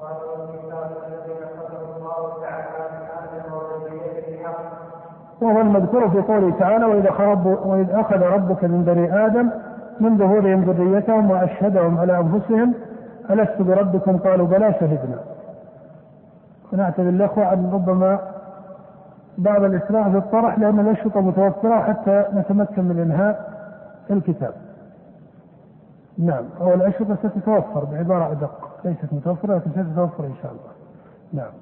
قال الله تعالى آدم وذريته وهو المذكور في قوله تعالى وإذا وإذ أخذ ربك من بني آدم من ظهورهم ذريتهم وأشهدهم على أنفسهم ألست بربكم؟ قالوا بلى شهدنا. ونعتذر الأخوة عن ربما بعض الإسراع في الطرح لأن الأشرطة متوفرة حتى نتمكن من إنهاء الكتاب. نعم أو الأشرطة ستتوفر بعبارة أدق. ليست متوفرة لكن ستتوفر إن شاء الله. نعم.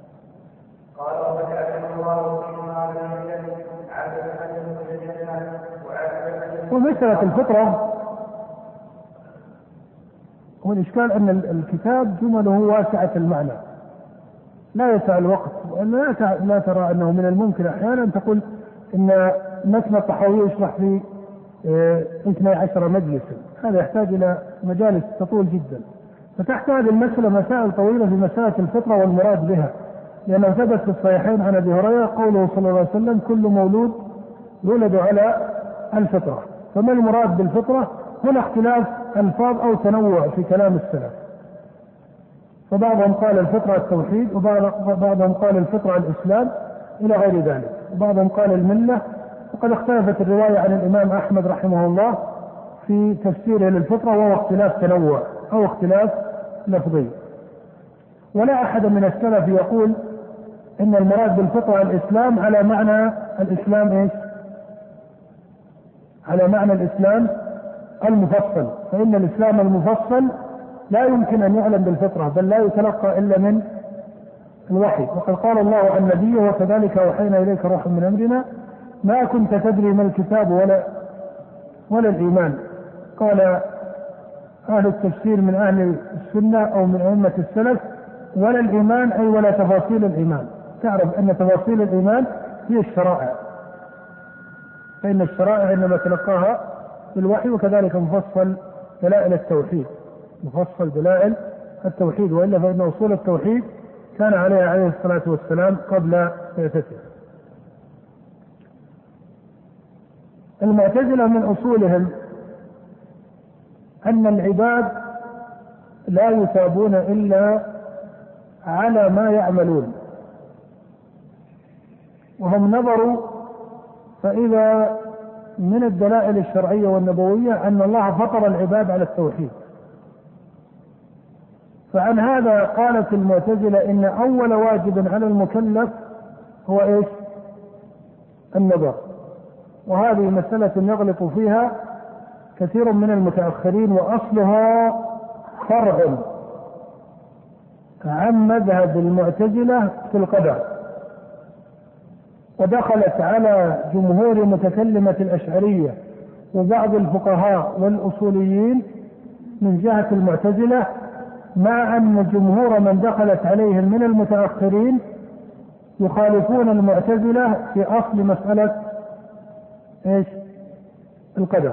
قال وجعلنا الله ومسألة الفطرة. هو الإشكال أن الكتاب جمله واسعة المعنى. لا يسع الوقت لا لا ترى أنه من الممكن أحيانا تقول أن متن الطحاوي يشرح في آه، 12 مجلسا. هذا يحتاج إلى مجالس تطول جدا. فتحت هذه المسألة مسائل طويلة في مسألة الفطرة والمراد بها لأنه ثبت في الصحيحين عن أبي هريرة قوله صلى الله عليه وسلم كل مولود يولد على الفطرة. فما المراد بالفطرة؟ هنا اختلاف ألفاظ أو تنوع في كلام السلف. فبعضهم قال الفطرة التوحيد وبعضهم قال الفطرة الإسلام إلى غير ذلك. وبعضهم قال الملة وقد اختلفت الرواية عن الإمام أحمد رحمه الله في تفسيره للفطرة وهو اختلاف تنوع أو اختلاف لفظي. ولا أحد من السلف يقول إن المراد بالفطرة الإسلام على معنى الإسلام إيش؟ على معنى الإسلام المفصل. فإن الإسلام المفصل لا يمكن أن يعلم بالفطرة بل لا يتلقى إلا من الوحي. وقد قال الله عن نبيه وكذلك أوحينا إليك روح من أمرنا ما كنت تدري ما الكتاب ولا ولا الإيمان. قال أهل التفسير من أهل السنة أو من أئمة السلف ولا الإيمان أي ولا تفاصيل الإيمان. تعرف أن تفاصيل الإيمان هي الشرائع. فإن الشرائع إنما تلقاها بالوحي وكذلك مفصل دلائل التوحيد. مفصل دلائل التوحيد وإلا فإن أصول التوحيد كان عليها عليه الصلاة والسلام قبل بعثته. المعتزلة من أصولهم أن العباد لا يثابون إلا على ما يعملون. وهم نظروا فإذا من الدلائل الشرعية والنبوية أن الله فطر العباد على التوحيد. فعن هذا قالت المعتزلة إن أول واجب على المكلف هو إيش؟ النظر وهذه مسألة يغلط فيها كثير من المتأخرين وأصلها فرع عن مذهب المعتزلة في القدر ودخلت على جمهور متكلمة الأشعرية وبعض الفقهاء والأصوليين من جهة المعتزلة مع أن جمهور من دخلت عليهم من المتأخرين يخالفون المعتزلة في أصل مسألة إيش؟ القدر.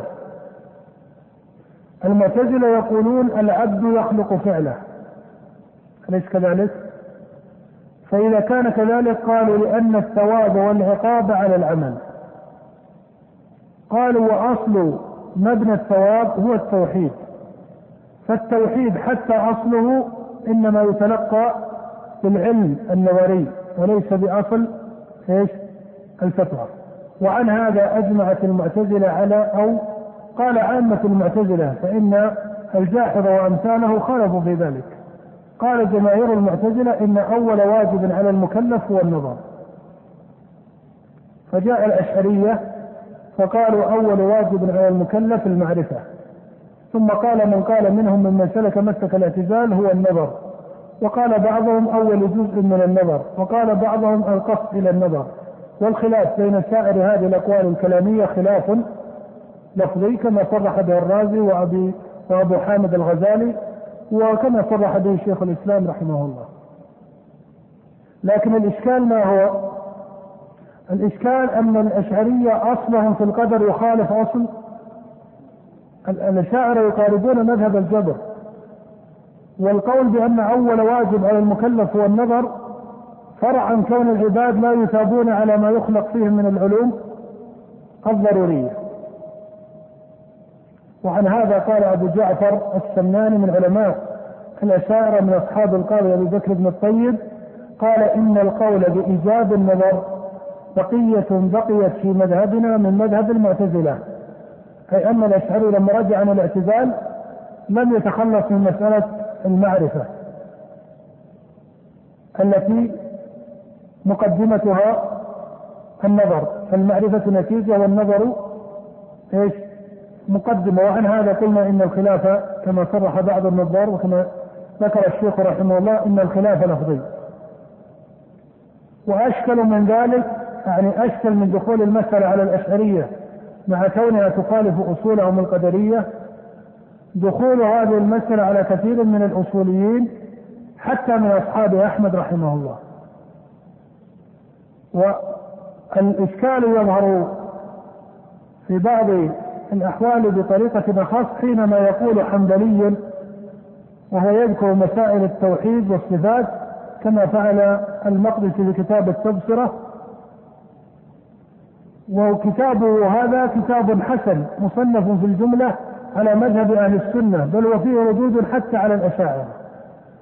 المعتزلة يقولون العبد يخلق فعله. أليس كذلك؟ فإذا كان كذلك قالوا لأن الثواب والعقاب على العمل. قالوا وأصل مبنى الثواب هو التوحيد. فالتوحيد حتى أصله إنما يتلقى بالعلم النظري وليس بأصل إيش؟ الفتوى. وعن هذا أجمعت المعتزلة على أو قال عامة المعتزلة فإن الجاحظ وأمثاله خالفوا في ذلك. قال جماهير المعتزلة إن أول واجب على المكلف هو النظر. فجاء الأشعرية فقالوا أول واجب على المكلف المعرفة. ثم قال من قال منهم ممن سلك مسلك الاعتزال هو النظر وقال بعضهم أول جزء من النظر وقال بعضهم القصد إلى النظر والخلاف بين سائر هذه الأقوال الكلامية خلاف لفظي كما صرح به الرازي وأبي وأبو حامد الغزالي وكما صرح به شيخ الإسلام رحمه الله. لكن الإشكال ما هو؟ الإشكال أن الأشعرية أصلهم في القدر يخالف أصل الأشاعرة يقاربون مذهب الجبر والقول بأن أول واجب على المكلف هو النظر فرع عن كون العباد لا يثابون على ما يخلق فيهم من العلوم الضرورية وعن هذا قال أبو جعفر السمناني من علماء الأشاعرة من أصحاب القاضي أبي بكر بن الطيب قال إن القول بإيجاب النظر بقية بقيت في مذهبنا من مذهب المعتزلة أي أن الأشعري لما رجع عن الاعتزال لم يتخلص من مسألة المعرفة التي مقدمتها النظر فالمعرفة نتيجة والنظر إيش؟ مقدمة. وعن هذا قلنا إن الخلاف كما صرح بعض النظار وكما ذكر الشيخ رحمه الله إن الخلاف لفظي. وأشكل من ذلك يعني أشكل من دخول المسألة على الأشعرية مع كونها تخالف اصولهم القدرية دخول هذه المسألة على كثير من الأصوليين حتى من أصحاب أحمد رحمه الله. والإشكال يظهر في بعض الأحوال بطريقة أخص حينما يقول حنبلي وهو يذكر مسائل التوحيد والصفات كما فعل المقدسي في كتاب التبصرة. وكتابه هذا كتاب حسن مصنف في الجملة على مذهب أهل السنة بل وفيه ردود حتى على الأشاعرة.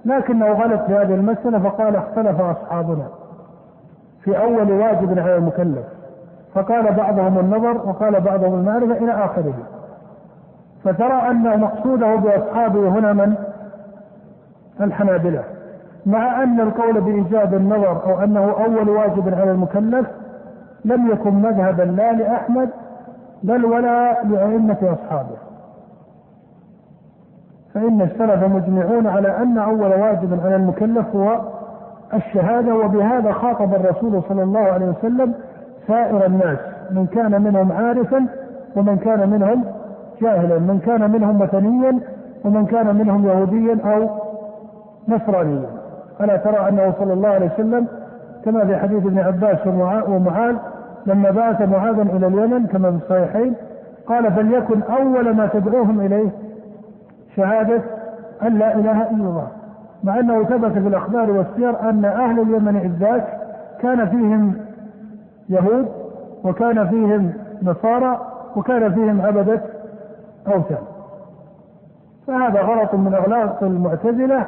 لكنه غلط في هذه المسألة فقال اختلف أصحابنا في أول واجب على المكلف. فقال بعضهم النظر وقال بعضهم المعرفة إلى آخره. فترى أن مقصوده بأصحابه هنا من؟ الحنابلة. مع أن القول بإيجاب النظر أو أنه أول واجب على المكلف لم يكن مذهبا لا لأحمد بل ولا لأئمة أصحابه. فإن السلف مجمعون على أن أول واجب على المكلف هو الشهادة وبهذا خاطب الرسول صلى الله عليه وسلم سائر الناس من كان منهم عارفا ومن كان منهم جاهلا من كان منهم وثنيا ومن كان منهم يهوديا أو نصرانيا. ألا ترى أنه صلى الله عليه وسلم كما في حديث ابن عباس ومعاذ لما بعث معاذا إلى اليمن كما في الصحيحين قال فليكن أول ما تدعوهم إليه شهادة أن لا إله إلا الله. مع أنه ثبت في الأخبار والسير أن أهل اليمن إذ ذاك كان فيهم يهود وكان فيهم نصارى وكان فيهم عبدة أوثان. فهذا غلط من أغلاط المعتزلة.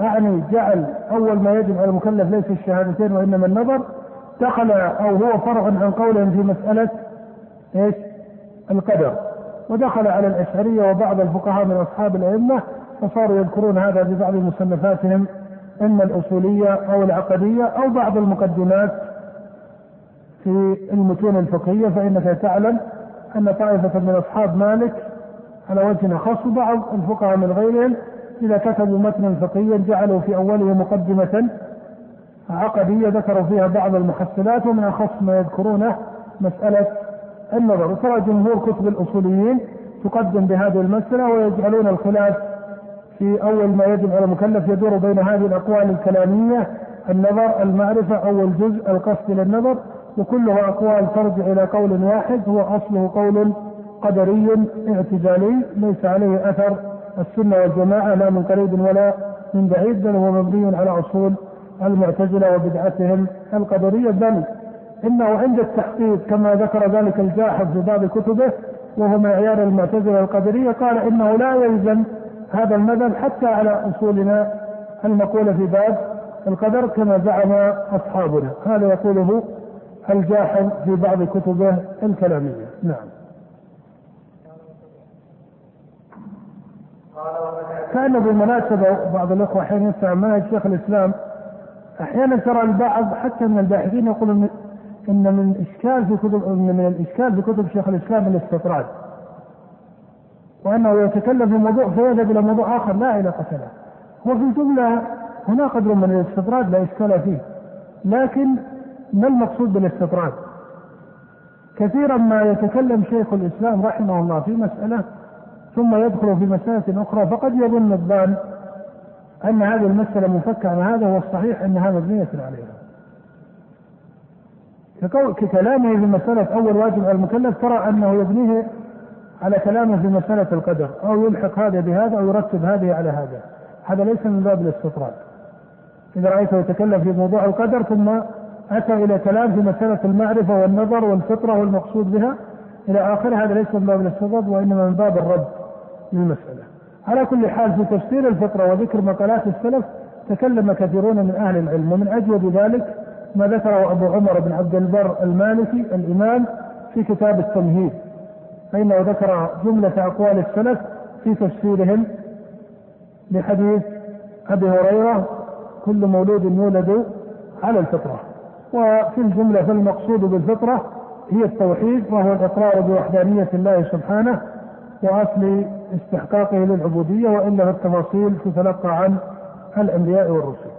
أعني جعل أول ما يجب على المكلف ليس الشهادتين وإنما النظر. دخل أو هو فرع عن قولهم في مسألة إيش؟ القدر. ودخل على الأشعرية وبعض الفقهاء من أصحاب الأئمة فصاروا يذكرون هذا في بعض مصنفاتهم إما الأصولية أو العقدية أو بعض المقدمات في المتون الفقهية فإنك تعلم أن طائفة من أصحاب مالك على وجه خاص وبعض الفقهاء من غيرهم إذا كتبوا متنا فقهيا جعلوا في أوله مقدمة عقدية ذكروا فيها بعض المحصلات ومن أخص ما يذكرونه مسألة النظر. وترى جمهور كتب الأصوليين تقدم بهذه المسألة ويجعلون الخلاف في أول ما يجب على المكلف يدور بين هذه الأقوال الكلامية النظر المعرفة أول جزء القصد إلى النظر وكلها أقوال ترجع إلى قول واحد هو أصله قول قدري اعتزالي ليس عليه أثر. السنة والجماعة لا من قريب ولا من بعيد بل هو مبني على أصول المعتزلة وبدعتهم. القدرية بل إنه عند التحقيق كما ذكر ذلك الجاحظ في بعض كتبه وهو معيار المعتزلة القدرية قال إنه لا يلزم هذا المذهب حتى على أصولنا المقولة في باب القدر كما زعم أصحابنا. هذا يقوله الجاحظ في بعض كتبه الكلامية. نعم. كان بالمناسبة بعض الأخوة أحيانا يسمع منهج شيخ الإسلام أحيانا ترى البعض حتى من الباحثين يقول إن من الإشكال في كتب من الإشكال في كتب شيخ الإسلام الاستطراد. وأنه يتكلم في موضوع فيذهب إلى موضوع آخر لا علاقة له. وفي الجملة هنا قدر من الاستطراد لا إشكال فيه. لكن ما المقصود بالاستطراد؟ كثيرا ما يتكلم شيخ الإسلام رحمه الله في مسألة ثم يدخل في مسألة أخرى فقد يظن الظان أن هذه المسألة مفكة عن هذا والصحيح أنها مبنية عليها. ككلامه في مسألة أول واجب على المكلف ترى أنه يبنيه على كلامه في مسألة القدر أو يلحق هذا بهذا أو يرتب هذه على هذا. هذا ليس من باب الاستطراد. إذا رأيته يتكلم في موضوع القدر ثم أتى إلى كلام في مسألة المعرفة والنظر والفطرة والمقصود بها إلى آخره. هذا ليس من باب الاستطراد وإنما من باب الرد للمسألة. على كل حال في تفسير الفطرة وذكر مقالات السلف تكلم كثيرون من أهل العلم ومن أجود ذلك ما ذكره أبو عمر بن عبد البر المالكي الإمام في كتاب التمهيد. فإنه ذكر جملة أقوال السلف في تفسيرهم لحديث أبي هريرة كل مولود يولد على الفطرة. وفي الجملة فالمقصود بالفطرة هي التوحيد وهو الإقرار بوحدانية الله سبحانه وأصل استحقاقه للعبودية وإلا التفاصيل تتلقى عن الأنبياء والرسل.